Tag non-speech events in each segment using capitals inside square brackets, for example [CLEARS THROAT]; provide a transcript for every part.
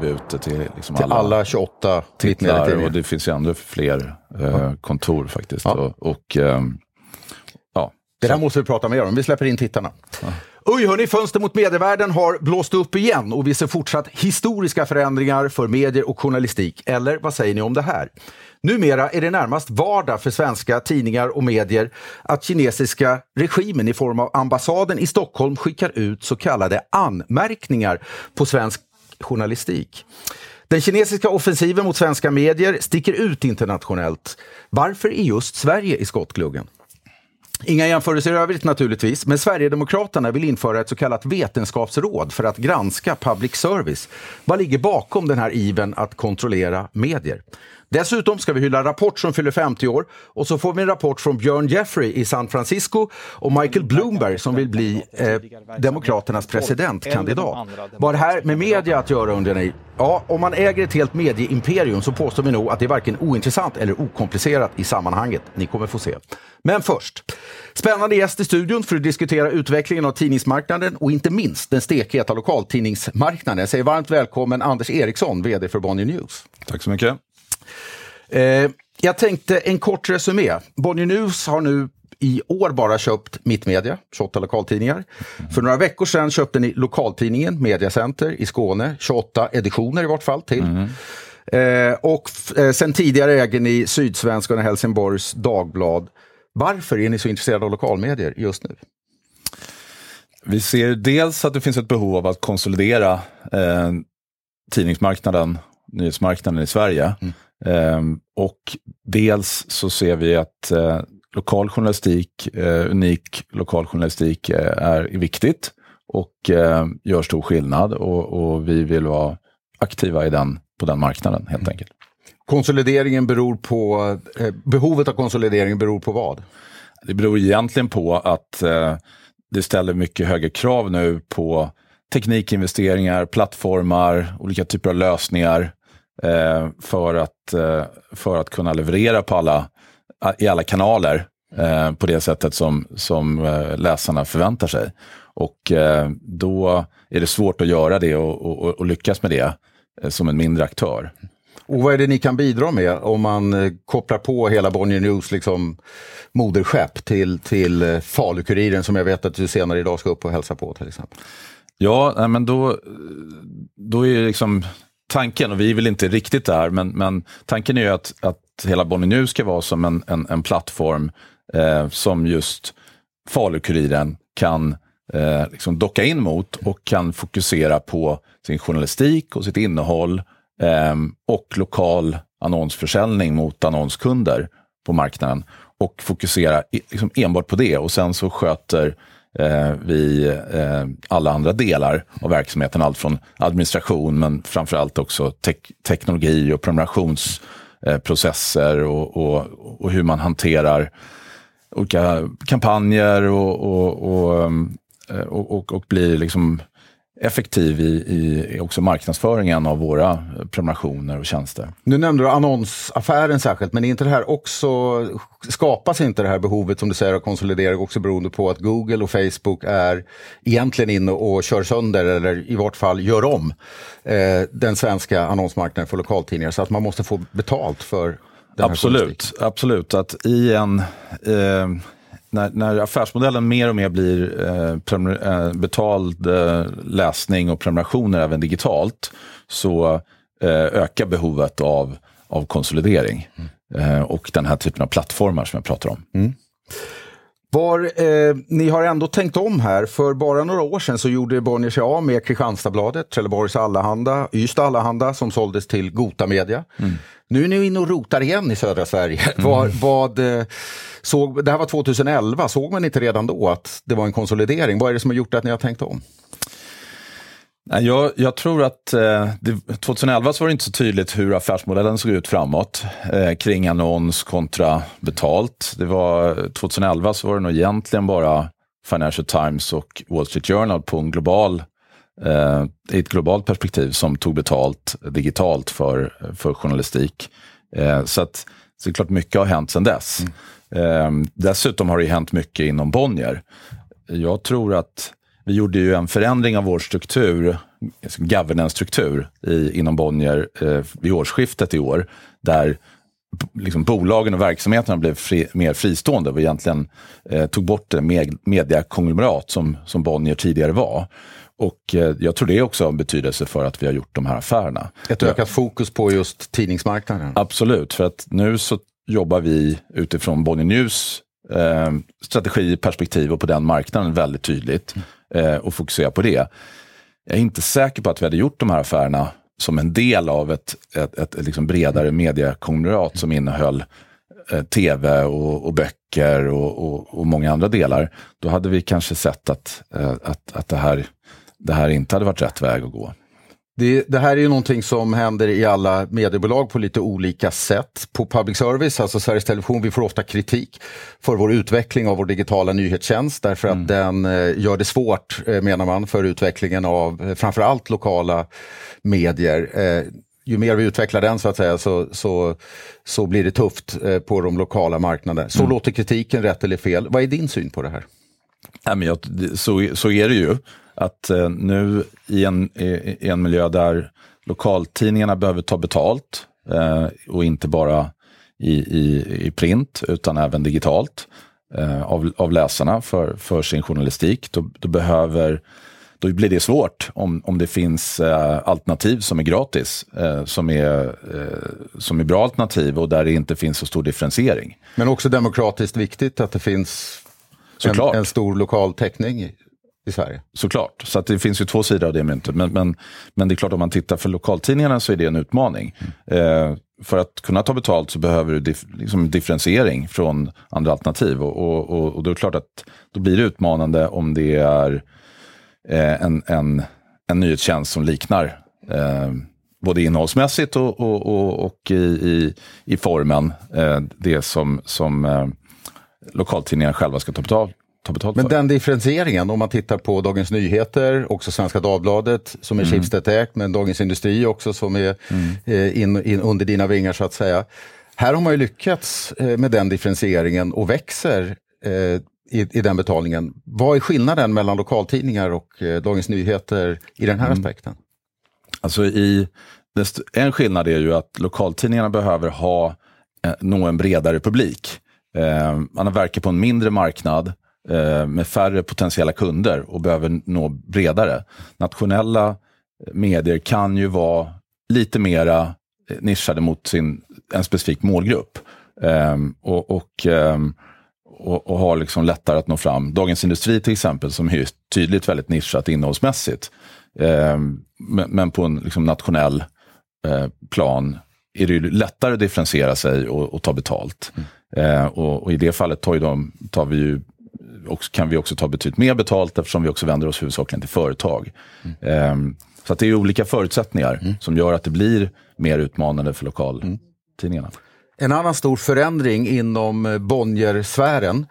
Vi är ute till, liksom Till alla 28 titlar och det finns ju ändå fler eh, kontor faktiskt. Ja. Och, och ja, Det där måste vi prata mer om. Vi släpper in tittarna. Oj, hörni, fönster mot medievärlden har blåst upp igen och vi ser fortsatt historiska förändringar för medier och journalistik. Eller vad säger ni om det här? Numera är det närmast vardag för svenska tidningar och medier att kinesiska regimen i form av ambassaden i Stockholm skickar ut så kallade anmärkningar på svensk journalistik. Den kinesiska offensiven mot svenska medier sticker ut internationellt. Varför är just Sverige i skottgluggen? Inga jämförelser i övrigt naturligtvis, men Sverigedemokraterna vill införa ett så kallat vetenskapsråd för att granska public service. Vad ligger bakom den här iven att kontrollera medier? Dessutom ska vi hylla Rapport som fyller 50 år och så får vi en rapport från Björn Jeffrey i San Francisco och Michael Bloomberg som vill bli eh, Demokraternas presidentkandidat. Vad har det här med media att göra undrar ni? Ja, om man äger ett helt medieimperium så påstår vi nog att det är varken ointressant eller okomplicerat i sammanhanget. Ni kommer få se. Men först, spännande gäst i studion för att diskutera utvecklingen av tidningsmarknaden och inte minst den stekheta lokaltidningsmarknaden. Jag säger varmt välkommen Anders Eriksson, VD för Bonnier News. tack så mycket. Eh, jag tänkte en kort resumé. Bonnier News har nu i år bara köpt Mittmedia, 28 lokaltidningar. För några veckor sedan köpte ni lokaltidningen Mediacenter i Skåne, 28 editioner i vart fall till. Eh, och eh, sen tidigare äger ni Sydsvenskan och Helsingborgs Dagblad. Varför är ni så intresserade av lokalmedier just nu? Vi ser dels att det finns ett behov av att konsolidera eh, tidningsmarknaden, nyhetsmarknaden i Sverige. Eh, och dels så ser vi att eh, lokal journalistik, eh, unik lokal journalistik eh, är viktigt och gör stor skillnad och, och vi vill vara aktiva i den, på den marknaden helt enkelt. Konsolideringen beror på, eh, behovet av konsolidering beror på vad? Det beror egentligen på att det ställer mycket högre krav nu på teknikinvesteringar, plattformar, olika typer av lösningar eh, för, att, eh, för att kunna leverera på alla, i alla kanaler eh, på det sättet som, som eh, läsarna förväntar sig. Och eh, då är det svårt att göra det och, och, och lyckas med det eh, som en mindre aktör. Och vad är det ni kan bidra med om man kopplar på hela Bonnier News liksom, moderskepp till, till Falukuriren som jag vet att du senare idag ska upp och hälsa på till exempel? Ja, men då, då är det liksom tanken, och vi är väl inte riktigt där, men, men tanken är ju att, att hela Bonnie nu ska vara som en, en, en plattform eh, som just Falukuriren kan eh, liksom docka in mot och kan fokusera på sin journalistik och sitt innehåll eh, och lokal annonsförsäljning mot annonskunder på marknaden och fokusera liksom enbart på det. Och sen så sköter eh, vi eh, alla andra delar av verksamheten, allt från administration men framförallt också tek teknologi och prenumerationsprocesser eh, och, och, och hur man hanterar olika kampanjer och, och, och, eh, och, och, och blir liksom effektiv i, i också marknadsföringen av våra prenumerationer och tjänster. Nu nämnde du annonsaffären särskilt, men är inte det här också, skapas inte det här behovet som du säger av konsolidering också beroende på att Google och Facebook är egentligen inne och kör sönder eller i vart fall gör om eh, den svenska annonsmarknaden för lokaltidningar så att man måste få betalt för den här Absolut, absolut. Att i en, eh, när, när affärsmodellen mer och mer blir eh, eh, betald eh, läsning och prenumerationer även digitalt så eh, ökar behovet av, av konsolidering. Eh, och den här typen av plattformar som jag pratar om. Var, eh, ni har ändå tänkt om här. För bara några år sedan så gjorde Bonnier sig av med Kristianstadsbladet, Trelleborgs Allehanda, Ystad Allehanda som såldes till Gota Media. Nu är ni inne och rotar igen i södra Sverige. Vad, vad, eh, såg, det här var 2011, såg man inte redan då att det var en konsolidering? Vad är det som har gjort att ni har tänkt om? Jag, jag tror att eh, det, 2011 så var det inte så tydligt hur affärsmodellen såg ut framåt eh, kring annons kontra betalt. Det var, 2011 så var det nog egentligen bara Financial Times och Wall Street Journal på en global i ett globalt perspektiv som tog betalt digitalt för, för journalistik. Eh, så att så det är klart mycket har hänt sedan dess. Mm. Eh, dessutom har det hänt mycket inom Bonnier. Jag tror att vi gjorde ju en förändring av vår struktur, governance-struktur inom Bonnier eh, vid årsskiftet i år, där liksom, bolagen och verksamheterna blev fri, mer fristående och egentligen eh, tog bort det med, mediakonglomerat som, som Bonnier tidigare var. Och eh, jag tror det också har betydelse för att vi har gjort de här affärerna. Ett ökat fokus på just tidningsmarknaden? Absolut, för att nu så jobbar vi utifrån Bonnier News eh, strategi, perspektiv och på den marknaden väldigt tydligt eh, och fokuserar på det. Jag är inte säker på att vi hade gjort de här affärerna som en del av ett, ett, ett, ett liksom bredare mediekonglomerat som innehöll eh, tv och, och böcker och, och, och, många andra delar. Då hade vi kanske sett att, eh, att, att det, här, det här inte hade varit rätt väg att gå. Det, det, här är ju någonting som händer i alla mediebolag på lite olika sätt. På public service, alltså Sveriges Television, vi får ofta kritik för vår utveckling av vår digitala nyhetstjänst därför mm. att den eh, gör det svårt, eh, menar man, för utvecklingen av eh, framförallt lokala medier. Ju mer vi utvecklar den så att säga så, så, så blir det tufft eh, på de lokala marknaderna. Så mm. låter kritiken, rätt eller fel. Vad är din syn på det här? Ja, men jag, så, så är det ju att eh, nu i en, i en miljö där lokaltidningarna behöver ta betalt eh, och inte bara i, i, i print utan även digitalt eh, av, av läsarna för, för sin journalistik, då, då, behöver då blir det svårt om, om det finns eh, alternativ som är gratis, eh, som, är, eh, som är bra alternativ och där det inte finns så stor differentiering. Men också demokratiskt viktigt att det finns en, en, stor lokal täckning i Sverige. Såklart, så att det finns ju två sidor av det myntet. Men, men, men det är klart om man tittar för lokaltidningarna så är det en utmaning. Mm. Eh, för att kunna ta betalt så behöver du dif liksom differentiering från andra alternativ. Och, och, och, och då är det klart att då blir det utmanande om det är eh, en, en, en nyhetstjänst som liknar eh, både innehållsmässigt och, och, och, och i, i, i formen eh, det som, som eh, lokaltidningarna själva ska ta betalt ta betalt Men för. den differentieringen, om man tittar på Dagens Nyheter, också Svenska Dagbladet som är mm. Schibsted-ägt, men Dagens Industri också som är mm. eh, in, in, under dina vingar så att säga. Här har man ju lyckats eh, med den differentieringen och växer eh, i, i den betalningen. Vad är skillnaden mellan lokaltidningar och eh, Dagens Nyheter i den här mm. aspekten? Alltså i, en skillnad är ju att lokaltidningarna behöver ha, eh, nå en bredare publik. Eh, man verkar på en mindre marknad med färre potentiella kunder och behöver nå bredare. Nationella medier kan ju vara lite mera nischade mot sin, en specifik målgrupp. Um, och, och, um, och, och, har liksom lättare att nå fram. Dagens Industri till exempel, som är tydligt väldigt nischat innehållsmässigt. Um, men, på en liksom nationell uh, plan är det lättare att differentiera sig och, och ta betalt. Mm. Uh, och, i det fallet tar, de, tar vi ju också, kan vi också ta betydligt mer betalt eftersom vi också vänder oss huvudsakligen till företag. Mm. Um, så att det är olika förutsättningar mm. som gör att det blir mer utmanande för lokaltidningarna. Mm. En annan stor förändring inom eh, Bonnier-sfären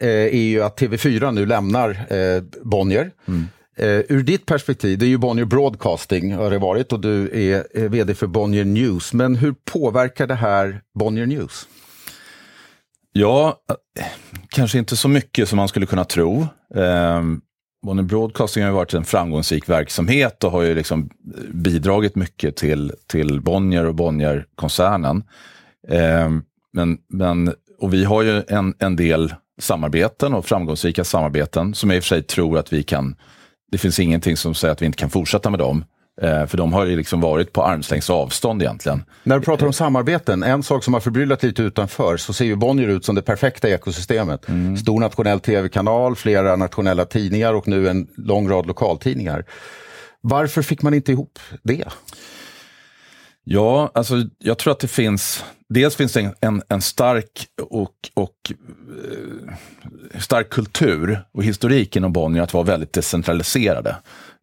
eh, är ju att TV4 nu lämnar eh, Bonnier. Mm. Eh, ur ditt perspektiv, det är ju Bonnier Broadcasting har det varit och du är, är vd för Bonnier News. Men hur påverkar det här Bonnier News? Ja, kanske inte så mycket som man skulle kunna tro. Eh, Bonnier Broadcasting har ju varit en framgångsrik verksamhet och har ju liksom bidragit mycket till, till Bonnier och Bonnier-koncernen. Eh, men, men, och vi har ju en, en del samarbeten och framgångsrika samarbeten som jag i och för sig tror att vi kan, det finns ingenting som säger att vi inte kan fortsätta med dem. Eh, för de har ju liksom varit på armslängds avstånd egentligen. När du pratar om samarbeten, en sak som har förbryllat lite utanför, så ser ju Bonnier ut som det perfekta ekosystemet. Mm. Stor nationell tv-kanal, flera nationella tidningar och nu en lång rad lokaltidningar. Varför fick man inte ihop det? Ja, alltså jag tror att det finns, dels finns det en, en, en stark och, och eh, stark kultur och historik inom Bonnier att vara väldigt decentraliserade.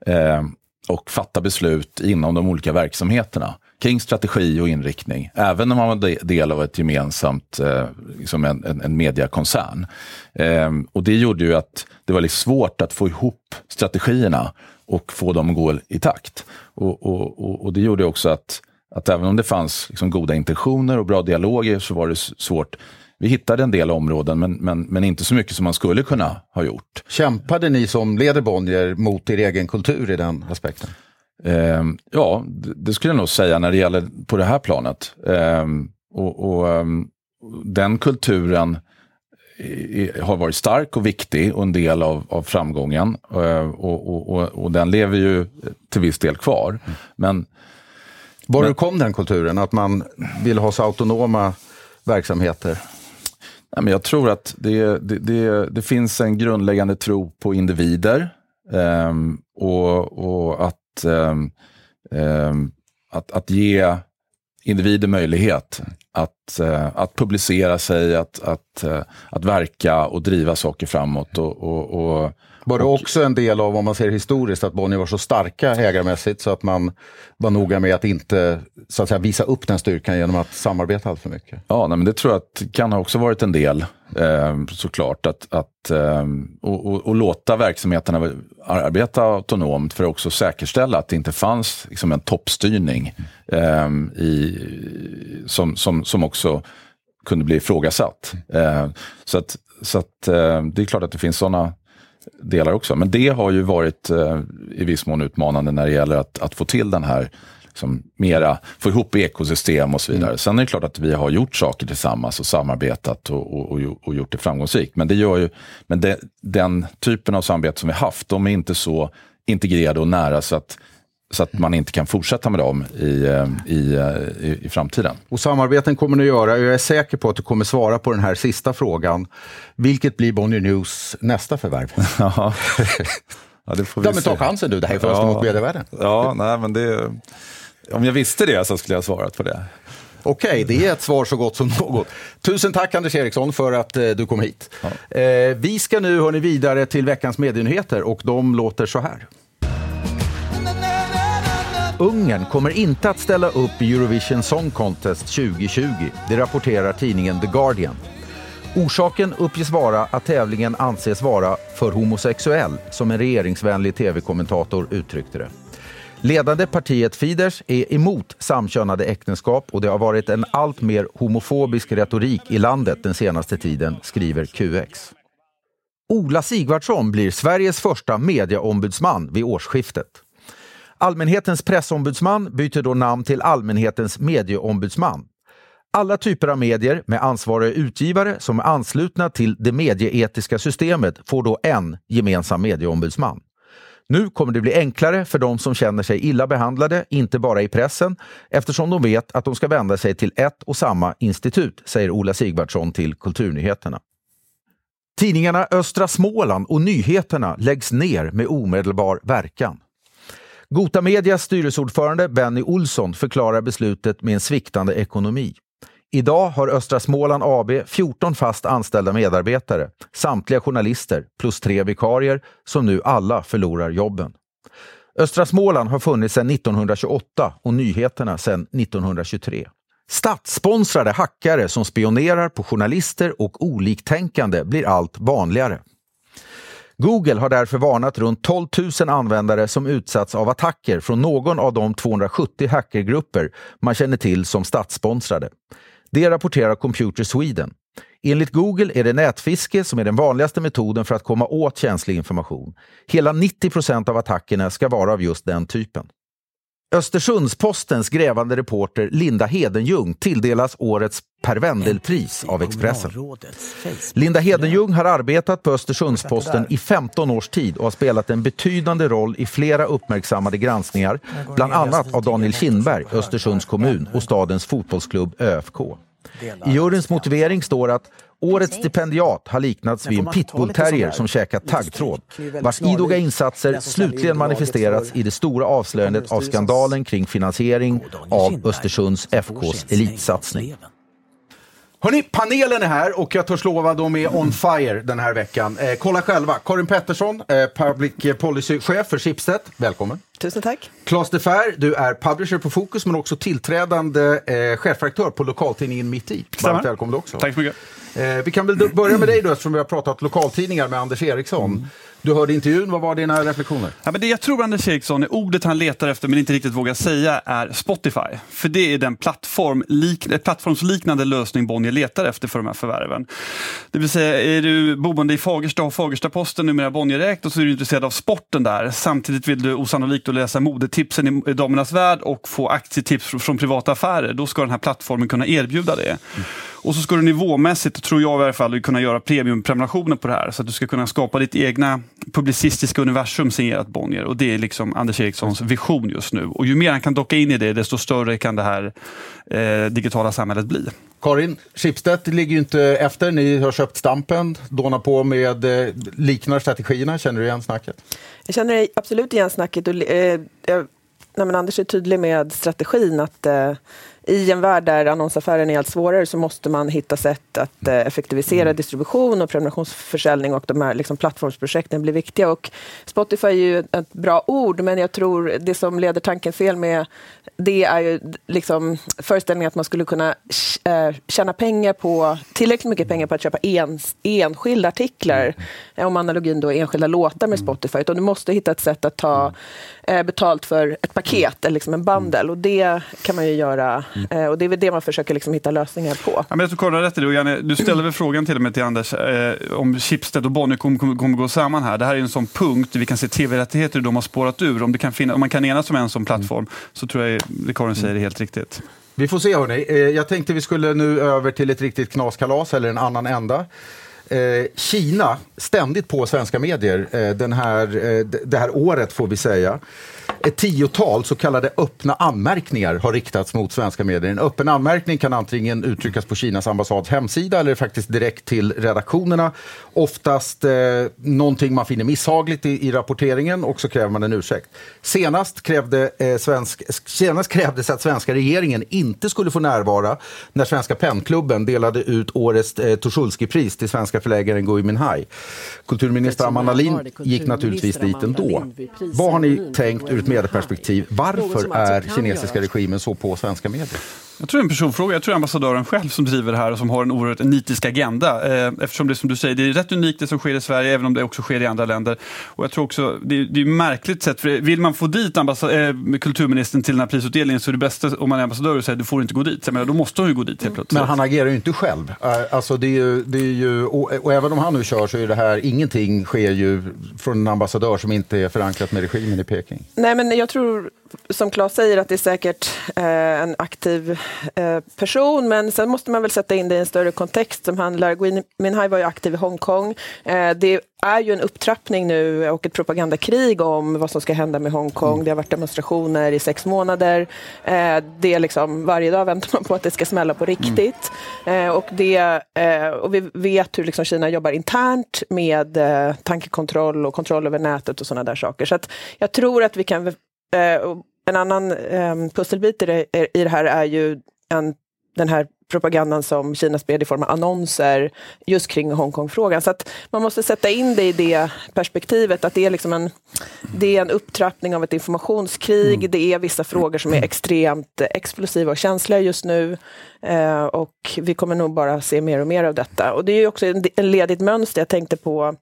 Eh, och fatta beslut inom de olika verksamheterna kring strategi och inriktning. Även om man var del av ett gemensamt, eh, liksom en, en, en mediekoncern. Eh, och det gjorde ju att det var lite svårt att få ihop strategierna och få dem att gå i takt. Och, och, och det gjorde också att, att även om det fanns liksom goda intentioner och bra dialoger så var det svårt vi hittade en del områden, men, men, men inte så mycket som man skulle kunna ha gjort. Kämpade ni som leder Bonnier mot er egen kultur i den aspekten? Eh, ja, det, skulle jag nog säga när det gäller på det här planet. Eh, och, och um, Den kulturen har varit stark och viktig och en del av, av framgången. Eh, och, och, och, och, den lever ju till viss del kvar. Men, Var men, kom den kulturen? Att man vill ha så autonoma verksamheter? Men jag tror att det, det, det, det finns en grundläggande tro på individer. Um, och, och att, um, um, att, att ge individer möjlighet att, uh, att publicera sig, att, att, uh, att verka och driva saker framåt. Och, och, och var det också en del av, om man ser historiskt, att Bonnier var så starka ägarmässigt så att man var noga med att inte så att säga, visa upp den styrkan genom att samarbeta allt för mycket? Ja, nej, men det tror jag att kan ha också varit en del, eh, såklart. Att, att, eh, och, och, och, låta verksamheterna arbeta autonomt för att också säkerställa att det inte fanns liksom, en toppstyrning eh, i, som, som, som också kunde bli ifrågasatt. Eh, så att, så att, eh, det är klart att det finns sådana delar också. Men det har ju varit eh, i viss mån utmanande när det gäller att, att få till den här liksom, mera, få ihop ekosystem och så vidare. Mm. Sen är det klart att vi har gjort saker tillsammans och samarbetat och, och, och, och gjort det framgångsrikt. Men, det gör ju, men det, den typen av samarbete som vi haft, de är inte så integrerade och nära så att så att man inte kan fortsätta med dem i, eh, i, eh, i, i, framtiden. Och samarbeten kommer ni att göra. Jag är säker på att du kommer svara på den här sista frågan. Vilket blir Bonnier News nästa förvärv? [LAUGHS] ja. det får vi ja, men ta chansen du, det här är fönstret ja. mot medievärlden. Ja, nej, men det, om jag visste det så skulle jag svarat på det. Okej, det är ett svar så gott som något. Tusen tack Anders Eriksson för att eh, du kom hit. Ja. Vi ska nu hörni, vidare till veckans medienyheter och de låter så här. Ungern kommer inte att ställa upp i Eurovision Song Contest 2020. Det rapporterar tidningen The Guardian. Orsaken uppges vara att tävlingen anses vara för homosexuell, som en regeringsvänlig tv-kommentator uttryckte det. Ledande partiet Fidesz är emot samkönade äktenskap och det har varit en allt mer homofobisk retorik i landet den senaste tiden, skriver QX. Ola Sigvardsson blir Sveriges första medieombudsman vid årsskiftet. Allmänhetens pressombudsman byter då namn till Allmänhetens medieombudsman. Alla typer av medier med ansvariga utgivare som är anslutna till det medieetiska systemet får då en gemensam medieombudsman. Nu kommer det bli enklare för de som känner sig illa behandlade, inte bara i pressen, eftersom de vet att de ska vända sig till ett och samma institut, säger Ola Sigvardsson till Kulturnyheterna. Tidningarna Östra Småland och Nyheterna läggs ner med omedelbar verkan. Gota Medias styrelseordförande Benny Olsson förklarar beslutet med en sviktande ekonomi. Idag har Östra Småland AB 14 fast anställda medarbetare, samtliga journalister plus tre vikarier som nu alla förlorar jobben. Östra Småland har funnits sedan 1928 och nyheterna sedan 1923. Statssponsrade hackare som spionerar på journalister och oliktänkande blir allt vanligare. Google har därför varnat runt 12 000 användare som utsatts av attacker från någon av de 270 hackergrupper man känner till som statssponsrade. Det rapporterar Computer Sweden. Enligt Google är det nätfiske som är den vanligaste metoden för att komma åt känslig information. Hela 90 procent av attackerna ska vara av just den typen. Östersundspostens grävande reporter Linda Hedenjung tilldelas årets Per Wendelpris av Expressen. Linda Hedenjung har arbetat på Östersundsposten i 15 års tid och har spelat en betydande roll i flera uppmärksammade granskningar, bland annat av Daniel Kindberg, Östersunds kommun och stadens fotbollsklubb ÖFK. I juryns motivering står att årets stipendiat har liknats vid en pitbullterrier som käkat taggtråd, vars idoga insatser slutligen manifesterats i det stora avslöjandet av skandalen kring finansiering av Östersunds FKs elitsatsning. Hörni, panelen är här och jag törs lova de är on fire den här veckan. Eh, kolla själva. Karin Pettersson, eh, Public Policy-chef för Schibsted. Välkommen. Tusen tack. Claes de Fer, du är publisher på Fokus men också tillträdande eh, chefredaktör på lokaltidningen Mitt i. Varmt välkommen också. Tack så mycket. Eh, vi kan väl börja med dig då eftersom vi har pratat lokaltidningar med Anders Eriksson. Mm. Du hörde intervjun, vad var dina reflektioner? Ja, men det jag tror Anders Eriksson är ordet han letar efter men inte riktigt vågar säga är Spotify. För det är den plattform, lik, plattformsliknande lösning Bonnier letar efter för de här förvärven. Det vill säga, är du boende i Fagersta och Fagersta-Posten numera Bonnier-ägt och så är du intresserad av sporten där. Samtidigt vill du osannolikt läsa modetipsen i Damernas Värld och få aktietips från privata affärer. Då ska den här plattformen kunna erbjuda det. Mm. Och så ska du nivåmässigt, tror jag i alla fall, kunna göra premiumprenumerationer på det här. Så att du ska kunna skapa ditt egna publicistiska universum signerat Bonnier. Och det är liksom Anders Erikssons vision just nu. Och ju mer han kan docka in i det, desto större kan det här eh, digitala samhället bli. Karin, Schibsted ligger ju inte efter. Ni har köpt Stampen, dånar på med eh, liknar strategierna. Känner du igen snacket? Jag känner absolut igen snacket. Och, eh, jag, nej, Anders är tydlig med strategin att eh, i en värld där annonsaffären är allt svårare så måste man hitta sätt att eh, effektivisera mm. distribution och prenumerationsförsäljning och de här liksom, plattformsprojekten blir viktiga. Och Spotify är ju ett bra ord, men jag tror det som leder tanken fel med det är ju liksom föreställningen att man skulle kunna äh, tjäna pengar på, tillräckligt mycket pengar på att köpa en, enskilda artiklar, mm. om analogin då är enskilda låtar med mm. Spotify, utan du måste hitta ett sätt att ta äh, betalt för ett paket, eller liksom en bundle, och det kan man ju göra Mm. och det är väl det man försöker liksom hitta lösningar på. Ja, men jag tror rätt i det. Och Janne, du ställde väl frågan till och med till Anders eh, om Schibsted och Bonnier kommer, kommer, kommer gå samman här. Det här är en sån punkt där vi kan se tv-rättigheter de har spårat ur. Om, det kan finna, om man kan enas om en sån plattform mm. så tror jag det Karin säger är helt riktigt. Vi får se hörni. Eh, jag tänkte vi skulle nu över till ett riktigt knaskalas eller en annan ända. Eh, Kina, ständigt på svenska medier eh, den här, eh, det här året får vi säga. Ett tiotal så kallade öppna anmärkningar har riktats mot svenska medier. En öppen anmärkning kan antingen uttryckas på Kinas ambassads hemsida eller faktiskt direkt till redaktionerna. Oftast eh, någonting man finner misshagligt i, i, rapporteringen och så kräver man en ursäkt. Senast, krävde, eh, svensk, senast krävdes att svenska regeringen inte skulle få närvara när Svenska pennklubben delade ut årets eh, Tuschulski-pris till svenska förläggaren Gui Minhai. Kulturminister Amanda Lind gick naturligtvis dit ändå. Vad har ni tänkt ett medieperspektiv. Varför är kinesiska regimen så på svenska medier? Jag tror det är en personfråga. Jag tror det är ambassadören själv som driver det här och som har en oerhört nitisk agenda. Eh, eftersom det som du säger, det är rätt unikt det som sker i Sverige, även om det också sker i andra länder. Och jag tror också, det är, det är märkligt sätt, för vill man få dit äh, kulturministern till den här prisutdelningen så är det bästa om man är ambassadör och säger du får inte gå dit. menar, då måste hon ju gå dit helt plötsligt. Men han agerar ju inte själv. Eh, alltså det är ju, det är ju, och, och, även om han nu kör så är det här, ingenting sker ju från en ambassadör som inte är förankrat med regimen i Peking. Nej men jag tror som Claes säger, att det är säkert eh, en aktiv eh, person, men sen måste man väl sätta in det i en större kontext som handlar... Gui Minhai var ju aktiv i Hongkong. Eh, det är ju en upptrappning nu och ett propagandakrig om vad som ska hända med Hongkong. Mm. Det har varit demonstrationer i sex månader. Eh, det är liksom, varje dag väntar man på att det ska smälla på riktigt. Mm. Eh, och, det, eh, och vi vet hur liksom Kina jobbar internt med tankekontroll och kontroll över nätet och sådana där saker. Så jag tror att vi kan Eh, en annan eh, pusselbit i det, i det här är ju en, den här propagandan som Kina spred i form av annonser just kring Hongkong-frågan. Så att man måste sätta in det i det perspektivet, att det är, liksom en, det är en upptrappning av ett informationskrig. Mm. Det är vissa frågor som är extremt explosiva och känsliga just nu. Eh, och vi kommer nog bara se mer och mer av detta. Och det är också en, en ledigt mönster. Jag tänkte på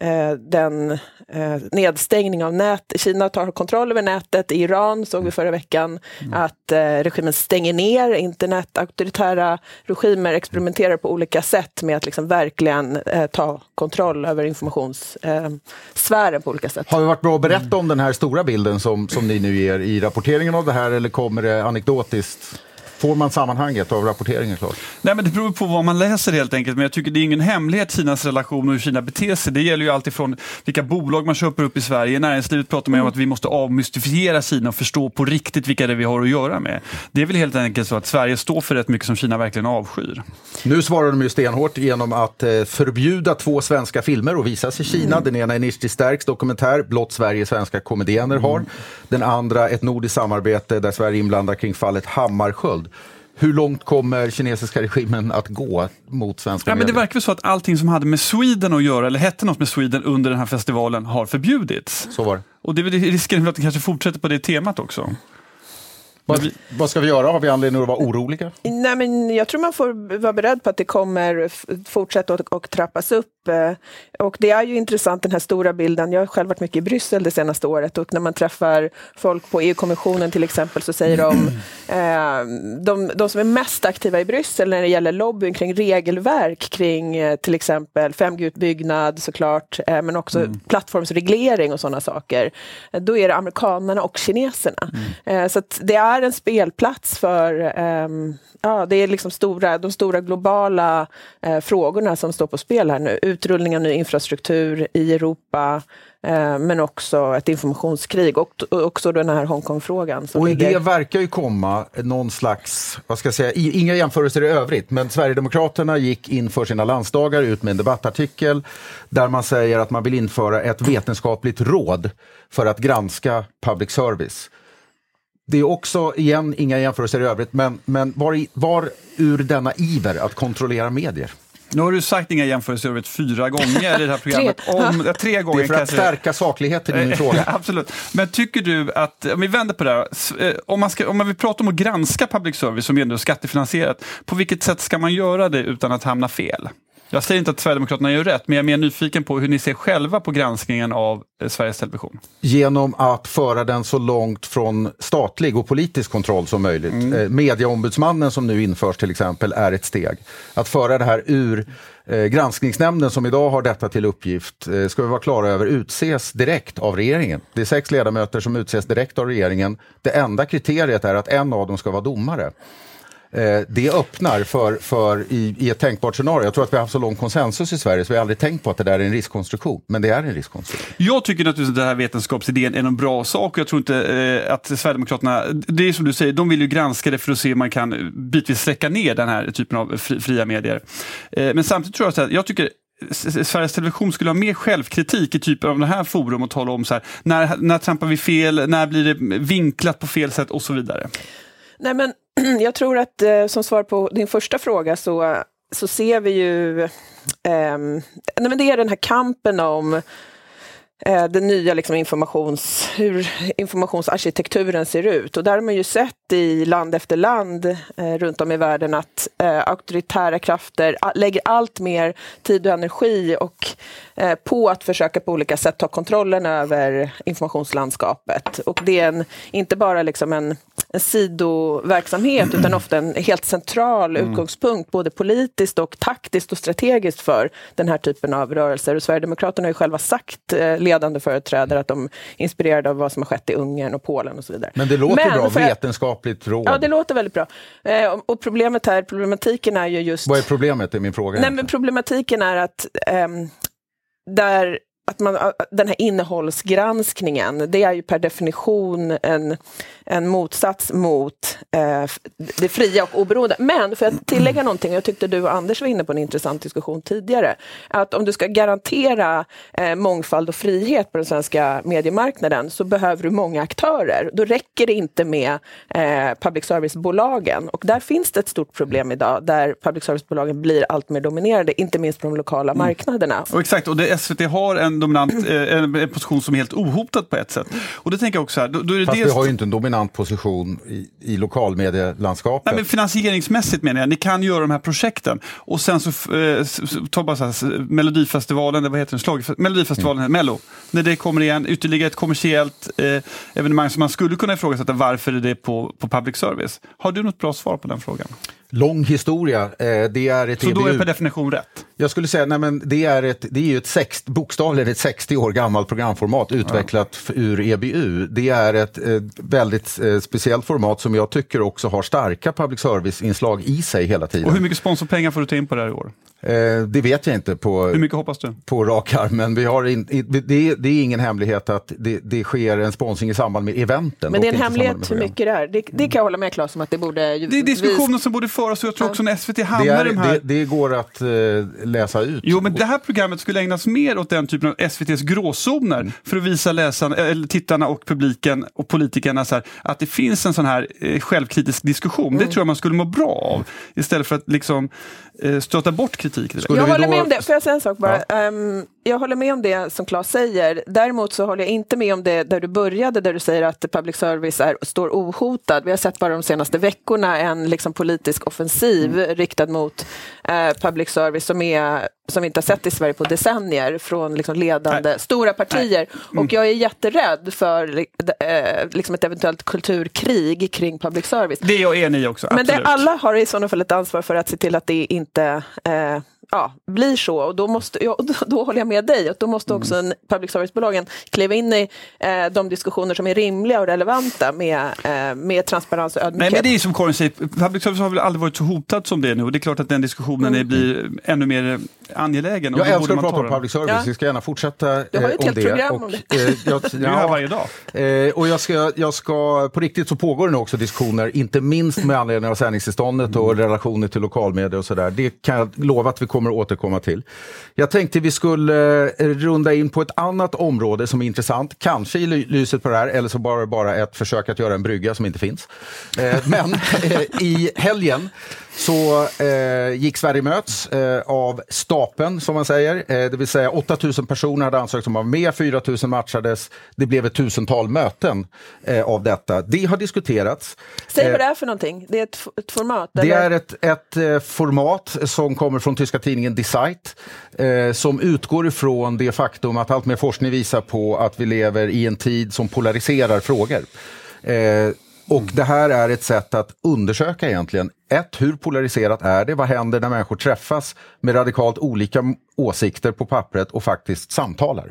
eh, den eh, nedstängning av nät. Kina tar kontroll över nätet. I Iran såg vi förra veckan mm. att eh, regimen stänger ner internet. Auktoritära regimer experimenterar på olika sätt med att liksom verkligen eh, ta kontroll över informationssfären eh, på olika sätt. Har det varit bra att berätta om den här stora bilden som, som ni nu ger i rapporteringen av det här eller kommer det anekdotiskt? Får man sammanhanget av rapporteringen klart? Nej, men det beror på vad man läser helt enkelt. Men jag tycker det är ingen hemlighet Kinas relation och hur Kina beter sig. Det gäller ju alltifrån vilka bolag man köper upp i Sverige. Näringslivet pratar man mm. om att vi måste avmystifiera Kina och förstå på riktigt vilka det är vi har att göra med. Det är väl helt enkelt så att Sverige står för rätt mycket som Kina verkligen avskyr. Nu svarar de ju stenhårt genom att eh, förbjuda två svenska filmer att visas i Kina. Mm. Den ena är Nishti Stärks dokumentär Blott Sverige svenska komediener har. Mm. Den andra ett nordiskt samarbete där Sverige är inblandat kring fallet Hammarskjöld. Hur långt kommer kinesiska regimen att gå mot svenska ja? Men Det verkar så att allting som hade med Sweden att göra, eller hette något med Sweden under den här festivalen, har förbjudits. Så var det. Och det är risken för att det kanske fortsätter på det temat också. Vad, vad ska vi göra? Har vi anledning att vara oroliga? Nej, men jag tror man får vara beredd på att det kommer fortsätta och, och trappas upp. Eh, och det är ju intressant den här stora bilden. Jag har själv varit mycket i Bryssel det senaste året och när man träffar folk på EU-kommissionen till exempel så säger de, [CLEARS THROAT] eh, de, de som är mest aktiva i Bryssel när det gäller lobbyn kring regelverk kring eh, till exempel 5G-utbyggnad såklart, eh, men också mm. plattformsreglering och sådana saker. Då är det amerikanerna och kineserna. Mm. Eh, så det är en spelplats för ehm, Ja, det är liksom stora, de stora globala eh, frågorna som står på spel här nu. Utrullning av ny infrastruktur i Europa, eh, men också ett informationskrig och, och också den här Hongkongfrågan. Och ligger... det verkar ju komma någon slags, vad ska jag säga, inga jämförelser i övrigt, men Sverigedemokraterna gick inför sina landsdagar ut med en debattartikel där man säger att man vill införa ett vetenskapligt råd för att granska public service. Det är också, igen, inga jämförelser i övrigt, men, men var, var ur denna iver att kontrollera medier? Nu har du sagt inga jämförelser i övrigt fyra gånger i det här [LAUGHS] programmet. tre. Om, ja, tre gånger. Det är för att stärka sakligheten i min fråga. [LAUGHS] Absolut. Men tycker du att, om vi vänder på det här, eh, om man, ska, om man vill prata om att granska public service som är ändå skattefinansierat, på vilket sätt ska man göra det utan att hamna fel? Jag säger inte att Sverigedemokraterna gör rätt, men jag är mer nyfiken på hur ni ser själva på granskningen av eh, Sveriges Television. Genom att föra den så långt från statlig och politisk kontroll som möjligt. Mm. Eh, Mediaombudsmannen som nu införs till exempel är ett steg. Att föra det här ur eh, granskningsnämnden som idag har detta till uppgift, eh, ska vi vara klara över, utses direkt av regeringen. Det är sex ledamöter som utses direkt av regeringen. Det enda kriteriet är att en av dem ska vara domare. Eh, det öppnar för, för i, i, ett tänkbart scenario. Jag tror att vi har haft så lång konsensus i Sverige så vi har aldrig tänkt på att det där är en riskkonstruktion. Men det är en riskkonstruktion. Jag tycker naturligtvis att den här vetenskapsidén är en bra sak. Jag tror inte eh, att Sverigedemokraterna, det är som du säger, de vill ju granska det för att se om man kan bitvis sträcka ner den här typen av fri, fria medier. Eh, men samtidigt tror jag att jag tycker Sveriges Television skulle ha mer självkritik i typen av det här forum och tala om så här, när, när trampar vi fel, när blir det vinklat på fel sätt och så vidare. Nej men [CLEARS THROAT] jag tror att eh, som svar på din första fråga så, så ser vi ju... Eh, nej men det är den här kampen om eh, den nya liksom informations, hur informationsarkitekturen ser ut. Och där har man ju sett i land efter land eh, runt om i världen att eh, auktoritära krafter lägger allt mer tid och energi och, eh, på att försöka på olika sätt ta kontrollen över informationslandskapet. Och det är en, inte bara liksom en en sidoverksamhet utan ofta en helt central mm. utgångspunkt både politiskt och taktiskt och strategiskt för den här typen av rörelser. Och Sverigedemokraterna har ju själva sagt, eh, ledande företrädare, att de är inspirerade av vad som har skett i Ungern och Polen och så vidare. Men det låter Men, bra, vetenskapligt råd. Ja, det låter väldigt bra. Eh, och problemet här, problematiken är ju just... Vad är problemet, är min fråga. Nej, men problematiken är att um, där att man, den här innehållsgranskningen, det är ju per definition en, en motsats mot eh, det fria och oberoende. Men för att tillägga någonting, jag tyckte du och Anders var inne på en intressant diskussion tidigare, att om du ska garantera eh, mångfald och frihet på den svenska mediemarknaden så behöver du många aktörer. Då räcker det inte med eh, public service-bolagen och där finns det ett stort problem idag där public service-bolagen blir allt mer dominerade, inte minst på de lokala mm. marknaderna. Och exakt, och det, SVT har en dominant eh, en position som är helt ohotad på ett sätt. Och det tänker jag också här, då, då är det Fast dels... vi har ju inte en dominant position i, i lokalmedielandskapet. Nej, men finansieringsmässigt menar jag, ni kan göra de här projekten. Och sen så, eh, ta bara så här, Melodifestivalen, vad heter den, Slag, Melodifestivalen, mm. Mello. När det kommer igen, ytterligare ett kommersiellt eh, evenemang som man skulle kunna ifrågasätta, varför är det på, på public service? Har du något bra svar på den frågan? Lång historia. Eh, det är ett Så EBU. då är det per definition rätt? Jag skulle säga, nej men det är, ett, det är ju ett sext, bokstavligen ett 60 år gammalt programformat utvecklat ja. ur EBU. Det är ett, ett väldigt eh, speciellt format som jag tycker också har starka public service-inslag i sig hela tiden. Och hur mycket sponsorpengar får du ta in på det här i år? Eh, det vet jag inte på, Hur mycket hoppas du? på rak arm, men vi har in, det, är, det är ingen hemlighet att det, det sker en sponsring i samband med eventen. Men det är en hemlighet hur mycket det är. Det, det kan jag hålla med Claes om att det borde... Det är diskussioner som borde föras och jag tror också när SVT hamnar det, är, de här... det, det går att uh, läsa ut. Jo, men det här programmet skulle ägnas mer åt den typen av SVTs gråzoner mm. för att visa läsarna, eller tittarna och publiken och politikerna så här, att det finns en sån här eh, självkritisk diskussion. Mm. Det tror jag man skulle må bra av istället för att liksom eh, stöta bort kritik kritik. Direkt. Jag håller med om det. Får jag säga en sak bara? Ehm, jag håller med om det som Claes säger. Däremot så håller jag inte med om det där du började, där du säger att public service är, står ohotad. Vi har sett bara de senaste veckorna en liksom, politisk offensiv riktad mot eh, public service som, är, som vi inte har sett i Sverige på decennier från liksom, ledande stora partier. Och jag är jätterädd för eh, liksom ett eventuellt kulturkrig kring public service. Det är jag enig i också. Men det, absolut. alla har i sådana fall ett ansvar för att se till att det inte eh, ja, blir så. Och då, måste, ja, [LAUGHS] då, då håller jag med dig. Och då måste också en public service-bolagen kliva in i eh, de diskussioner som är rimliga och relevanta med, eh, med transparens och Nej, ödmjukhet. men det är som Karin säger, public service har väl aldrig varit så hotad som det är nu. Och det är klart att den diskussionen är, blir ännu mer angelägen. Jag älskar att prata ta om public service, Ja. vi ska gärna fortsätta Du har ju eh, ett om helt det. program om och, eh, jag, [LAUGHS] Du är här varje dag. Eh, och jag ska, jag ska, på riktigt så pågår det nu också diskussioner, inte minst med anledning av sändningstillståndet och relationer till lokalmedia och sådär. Det kan jag lova att vi kommer att återkomma till. Jag tänkte vi skulle eh, runda in på ett annat område som är intressant, kanske i lyset på det här, eller så bara, bara ett försök att göra en brygga som inte finns. Eh, men [LAUGHS] eh, i helgen så eh, gick Sverige möts eh, av stapeln, som man säger. Eh, det vill säga 8000 personer hade ansökt om att vara med, 4000 matchades. Det blev ett tusental möten eh, av detta. Det har diskuterats. Säg Eh, vad det är för någonting. Det är ett, ett format? det eller? är ett, ett eh, format som kommer från tyska tidningen Die Zeit eh, som utgår ifrån det faktum att allt mer forskning visar på att vi lever i en tid som polariserar frågor. Och det här är ett sätt att undersöka egentligen, ett, hur polariserat är det? Vad händer när människor träffas med radikalt olika åsikter på pappret och faktiskt samtalar?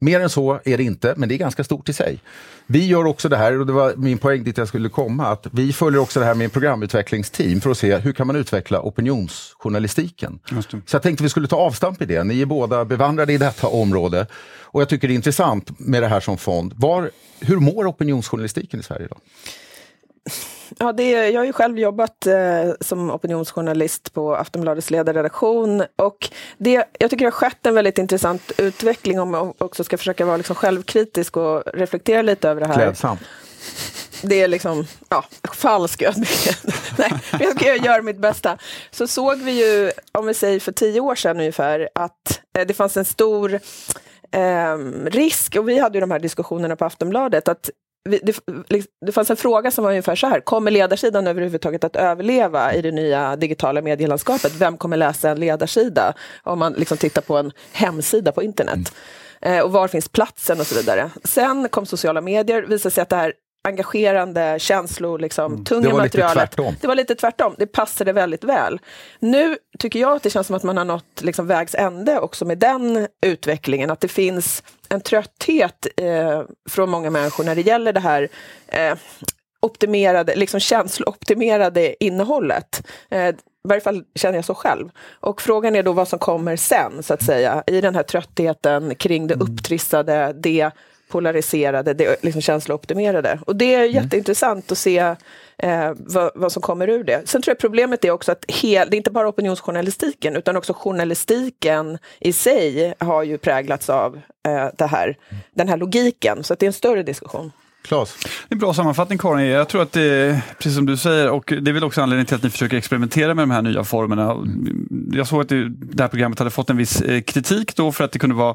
Mer än så är det inte, men det är ganska stort i sig. Vi gör också det här, och det var min poäng dit jag skulle komma, att vi följer också det här med en programutvecklingsteam för att se hur kan man utveckla opinionsjournalistiken. Så jag tänkte vi skulle ta avstamp i det. Ni är båda bevandrade i detta område. Och jag tycker det är intressant med det här som fond. Var, hur mår opinionsjournalistiken i Sverige idag? Ja, det är, jag har ju själv jobbat eh, som opinionsjournalist på Aftonbladets ledarredaktion och det, jag tycker det har skett en väldigt intressant utveckling om man också ska försöka vara liksom självkritisk och reflektera lite över det här. Klädsamt. Det är liksom ja, falsk ödmjukhet. [LAUGHS] Nej, jag ska göra mitt bästa. Så såg vi ju, om vi säger för tio år sedan ungefär, att eh, det fanns en stor eh, risk, och vi hade ju de här diskussionerna på Aftonbladet, att det, liksom, det fanns en fråga som var ungefär så här, kommer ledarsidan överhuvudtaget att överleva i det nya digitala medielandskapet? Vem kommer läsa en ledarsida om man liksom tittar på en hemsida på internet? Eh, och var finns platsen och så vidare. Sen kom sociala medier, visade sig att det här engagerande, känslor, liksom, tunga Det var lite materialet. Det var lite tvärtom. Det passade väldigt väl. Nu tycker jag att det känns som att man har nått liksom, vägs ände också med den utvecklingen. Att det finns en trötthet eh, från många människor när det gäller det här eh, optimerade, liksom känslooptimerade innehållet. Eh, I varje fall känner jag så själv. Och frågan är då vad som kommer sen, så att säga, i den här tröttheten kring det upptrissade, det polariserade, det liksom känslooptimerade. Och det är jätteintressant att se eh, vad, vad som kommer ur det. Sen tror jag problemet är också att hel, det är inte bara opinionsjournalistiken, utan också journalistiken i sig har ju präglats av eh, det här, den här logiken. Så att det är en större diskussion. Claes? Det är en bra sammanfattning Karin. Jag tror att det är precis som du säger och det är väl också anledningen till att ni försöker experimentera med de här nya formerna. Jag såg att det, det här programmet hade fått en viss eh, kritik då för att det kunde vara,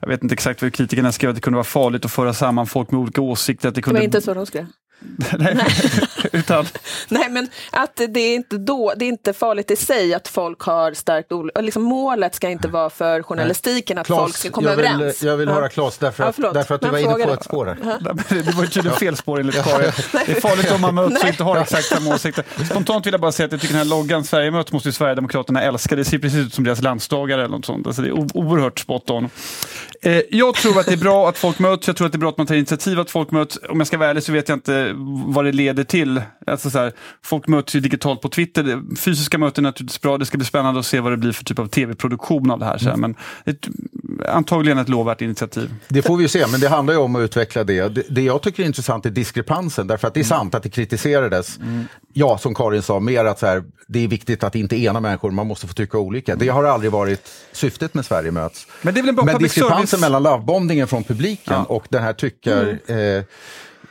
jag vet inte exakt vad kritikerna skrev, att det kunde vara farligt att föra samman folk med olika åsikter. Att det, Det kunde, var inte så de skrev. [LAUGHS] Nej, [LAUGHS] utan, Nej, men att det är inte då, det är inte farligt i sig att folk har starkt ol- liksom Målet ska inte vara för journalistiken att folk ska komma jag vill, överens. jag vill Ja. höra Claes därför Ja, att, förlåt. därför att du Men var inne på ett spår här. [LAUGHS] Men det var ju tydligen fel spår enligt Karin. Det är farligt om man möts och inte har exakt samma åsikter. Spontant vill jag bara säga att jag tycker den här loggan Sverige möts måste ju Sverigedemokraterna älska. Det ser precis ut som deras landsdagar eller något sånt. Alltså det är o- oerhört spot on. Eh, jag tror att det är bra att folk möts. Jag tror att det är bra att man tar initiativ att folk möts. Om jag ska vara ärlig så vet jag inte vad det leder till. Alltså så här, folk möts ju digitalt på Twitter. Fysiska möten är naturligtvis bra. Det ska bli spännande att se vad det blir för typ av tv-produktion av det här sen. Men ett, antagligen ett lovvärt initiativ. Det får vi ju se, men det handlar ju om att utveckla det. Det, det jag tycker är intressant är diskrepansen, därför att det är sant att det kritiserades. Ja, som Karin sa, mer att så här, det är viktigt att inte ena människor, man måste få tycka olika. Det har aldrig varit syftet med Sverige möts. Men det är väl en bra Men diskrepansen service- mellan lovebombningen från publiken Ja. och den här tyckar... Eh,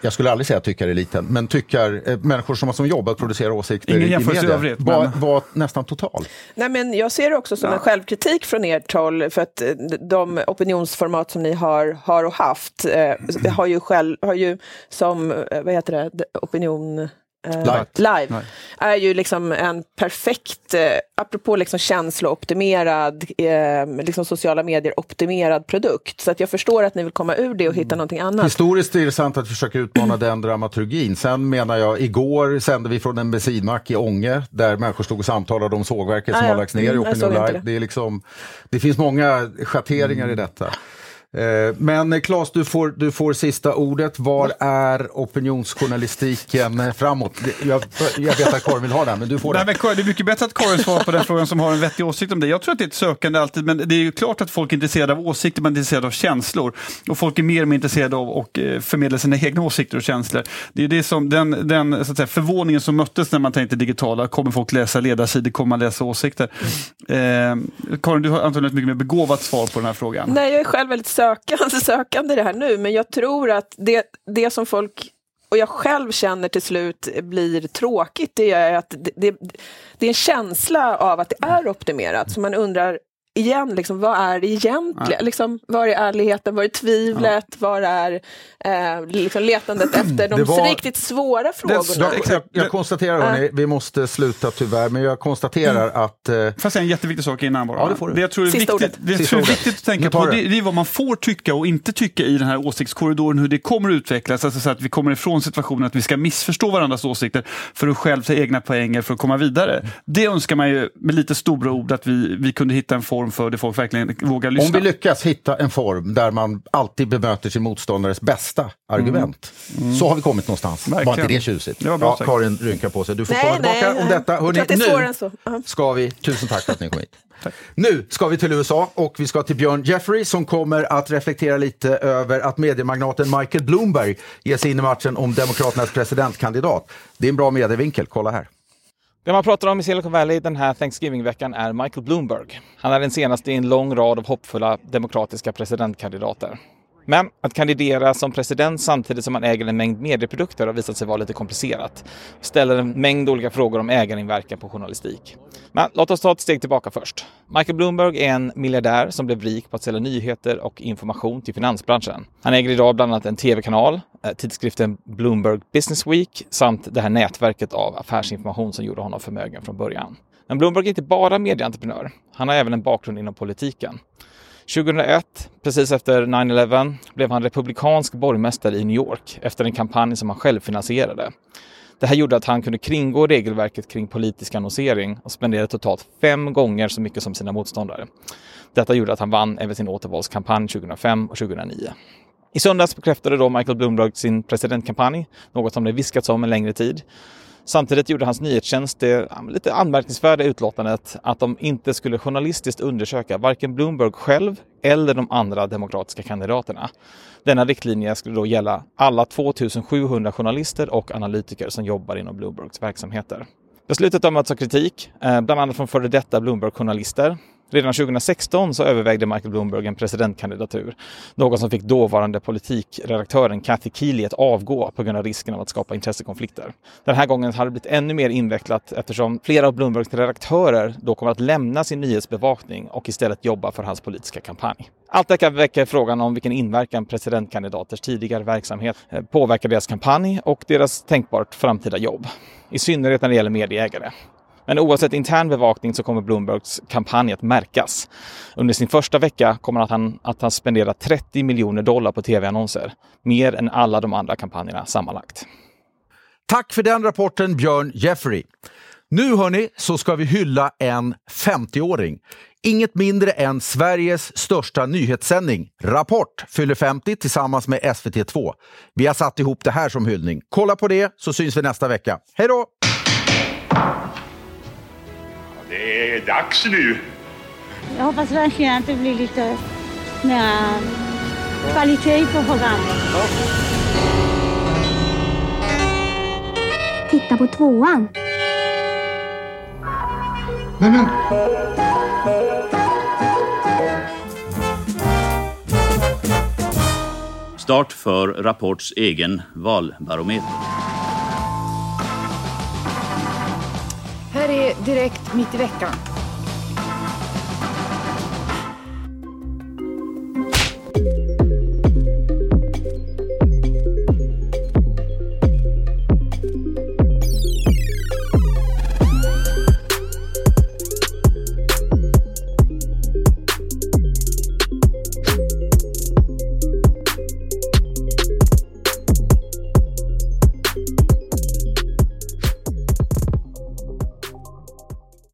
jag skulle aldrig säga tyckareliten, men tyckar, eh, människor som har som jobb att producera åsikter Ingen i jämförelse i media övrigt, var, men- var nästan total. Nej, men jag ser det också som en självkritik från ert håll för att eh, de opinionsformat som ni har, har och haft eh, har, ju själv, har ju som, eh, vad heter det, opinion... eh, Live. live är ju liksom en perfekt, eh, apropå liksom känslooptimerad, eh, liksom sociala medier optimerad produkt. Så att jag förstår att ni vill komma ur det och hitta någonting annat. Historiskt är det sant att försöka utmana den dramaturgin. Sen menar jag, igår sände vi från en bensinmack i Ånge där människor stod och samtalade om sågverket som Ah, ja. har lagts ner i Mm, såg Opinion Live. det. Det, är liksom, det finns många schatteringar i detta. Eh, Men eh, Claes, du får, du får sista ordet. Var är opinionsjournalistiken eh, framåt? Jag, jag vet att Karin vill ha den, men du får Nej, den. men det är mycket bättre att Karin svarar på den frågan som har en vettig åsikt om det. Jag tror att det är ett sökande alltid, men det är ju klart att folk är intresserade av åsikter, man är intresserade av känslor. Och folk är mer och mer intresserade av att eh, förmedla sina egna åsikter och känslor. Det är det som, den, den så att säga, förvåningen som möttes när man tänkte digitala, kommer folk läsa ledarsidor, kommer man läsa åsikter? Eh, Karin, du har antagligen ett mycket mer begåvat svar på den här frågan. Nej, jag är själv väldigt sökande, [LAUGHS] sökande i det här nu, men jag tror att det, det som folk och jag själv känner till slut blir tråkigt, det är att det, det, det är en känsla av att det är optimerat, så man undrar igen, liksom, vad är det egentligen? Liksom, var är ärligheten? Var är tvivlet? Var är eh, liksom letandet efter de Det var- riktigt svåra frågorna? Jag, jag, jag konstaterar, hörni, vi måste sluta tyvärr, men jag konstaterar att eh, Får jag säga en jätteviktig sak innan bara? Ja, det får du. Det jag tror är Sista viktigt, ordet. det jag tror är viktigt att tänka på, det, det. det är vad man får tycka och inte tycka i den här åsiktskorridoren, hur det kommer att utvecklas. Alltså så att vi kommer ifrån situationen att vi ska missförstå varandras åsikter för att själv ta egna poänger för att komma vidare. Det önskar man ju med lite stora ord att vi, vi kunde hitta en form för det folk verkligen vågar Om lyssna. vi lyckas hitta en form där man alltid bemöter sin motståndares bästa argument, så har vi kommit någonstans. Var Verkligen. inte det tjusigt? Det var bra ja. Karin rynkar på sig. Du får Nej, komma tillbaka nej, om nej. detta. Hörrni, det nu så. Ja. ska vi... Tusen tack för att ni kom hit. Nu ska vi till USA och vi ska till Björn Jeffrey som kommer att reflektera lite över att mediemagnaten Michael Bloomberg ger sig in i matchen om Demokraternas presidentkandidat. Det är en bra medievinkel, kolla här. Det man pratar om i Silicon Valley den här Thanksgiving-veckan är Michael Bloomberg. Han är den senaste i en lång rad av hoppfulla demokratiska presidentkandidater. Men att kandidera som president samtidigt som man äger en mängd medieprodukter har visat sig vara lite komplicerat. och ställer en mängd olika frågor om ägarinverkan på journalistik. Men låt oss ta ett steg tillbaka först. Michael Bloomberg är en miljardär som blev rik på att sälja nyheter och information till finansbranschen. Han äger idag bland annat en tv-kanal, eh, tidskriften Bloomberg Business Week samt det här nätverket av affärsinformation som gjorde honom förmögen från början. Men Bloomberg är inte bara medieentreprenör. Han har även en bakgrund inom politiken. 2001, precis efter 9-11, blev han republikansk borgmästare i New York efter en kampanj som han själv finansierade. Det här gjorde att han kunde kringgå regelverket kring politisk annonsering och spenderade totalt fem gånger så mycket som sina motståndare. Detta gjorde att han vann även sin återvalskampanj 2005 och 2009. I söndags bekräftade då Michael Bloomberg sin presidentkampanj, något som det viskats om en längre tid. Samtidigt gjorde hans nyhetstjänst det lite anmärkningsvärda utlåtandet att de inte skulle journalistiskt undersöka varken Bloomberg själv eller de andra demokratiska kandidaterna. Denna riktlinje skulle då gälla alla 2700 journalister och analytiker som jobbar inom Bloombergs verksamheter. Beslutet har mötts av kritik, eh, bland annat från före detta Bloomberg-journalister. Redan 2016 så övervägde Michael Bloomberg en presidentkandidatur, något som fick dåvarande politikredaktören Kathy Keely att avgå på grund av risken av att skapa intressekonflikter. Den här gången har det blivit ännu mer invecklat eftersom flera av Bloombergs redaktörer då kommer att lämna sin nyhetsbevakning och istället jobba för hans politiska kampanj. Allt detta väcker frågan om vilken inverkan presidentkandidaters tidigare verksamhet eh, påverkar deras kampanj och deras tänkbart framtida jobb. I synnerhet när det gäller medieägare. Men oavsett intern bevakning så kommer Bloombergs kampanj att märkas. Under sin första vecka kommer att han att han spendera 30 miljoner dollar på tv-annonser. Mer än alla de andra kampanjerna sammanlagt. Tack för den rapporten Björn Jeffrey. Nu hörni så ska vi hylla en 50-åring. Inget mindre än Sveriges största nyhetssändning, Rapport, fyller 50 tillsammans med SVT2. Vi har satt ihop det här som hyllning. Kolla på det så syns vi nästa vecka. Hej då! Det är dags nu. Jag hoppas verkligen att det blir lite mer kvalitet på programmet. Titta på tvåan. Nystart för Rapports egen valbarometer. Här är Direkt mitt i veckan.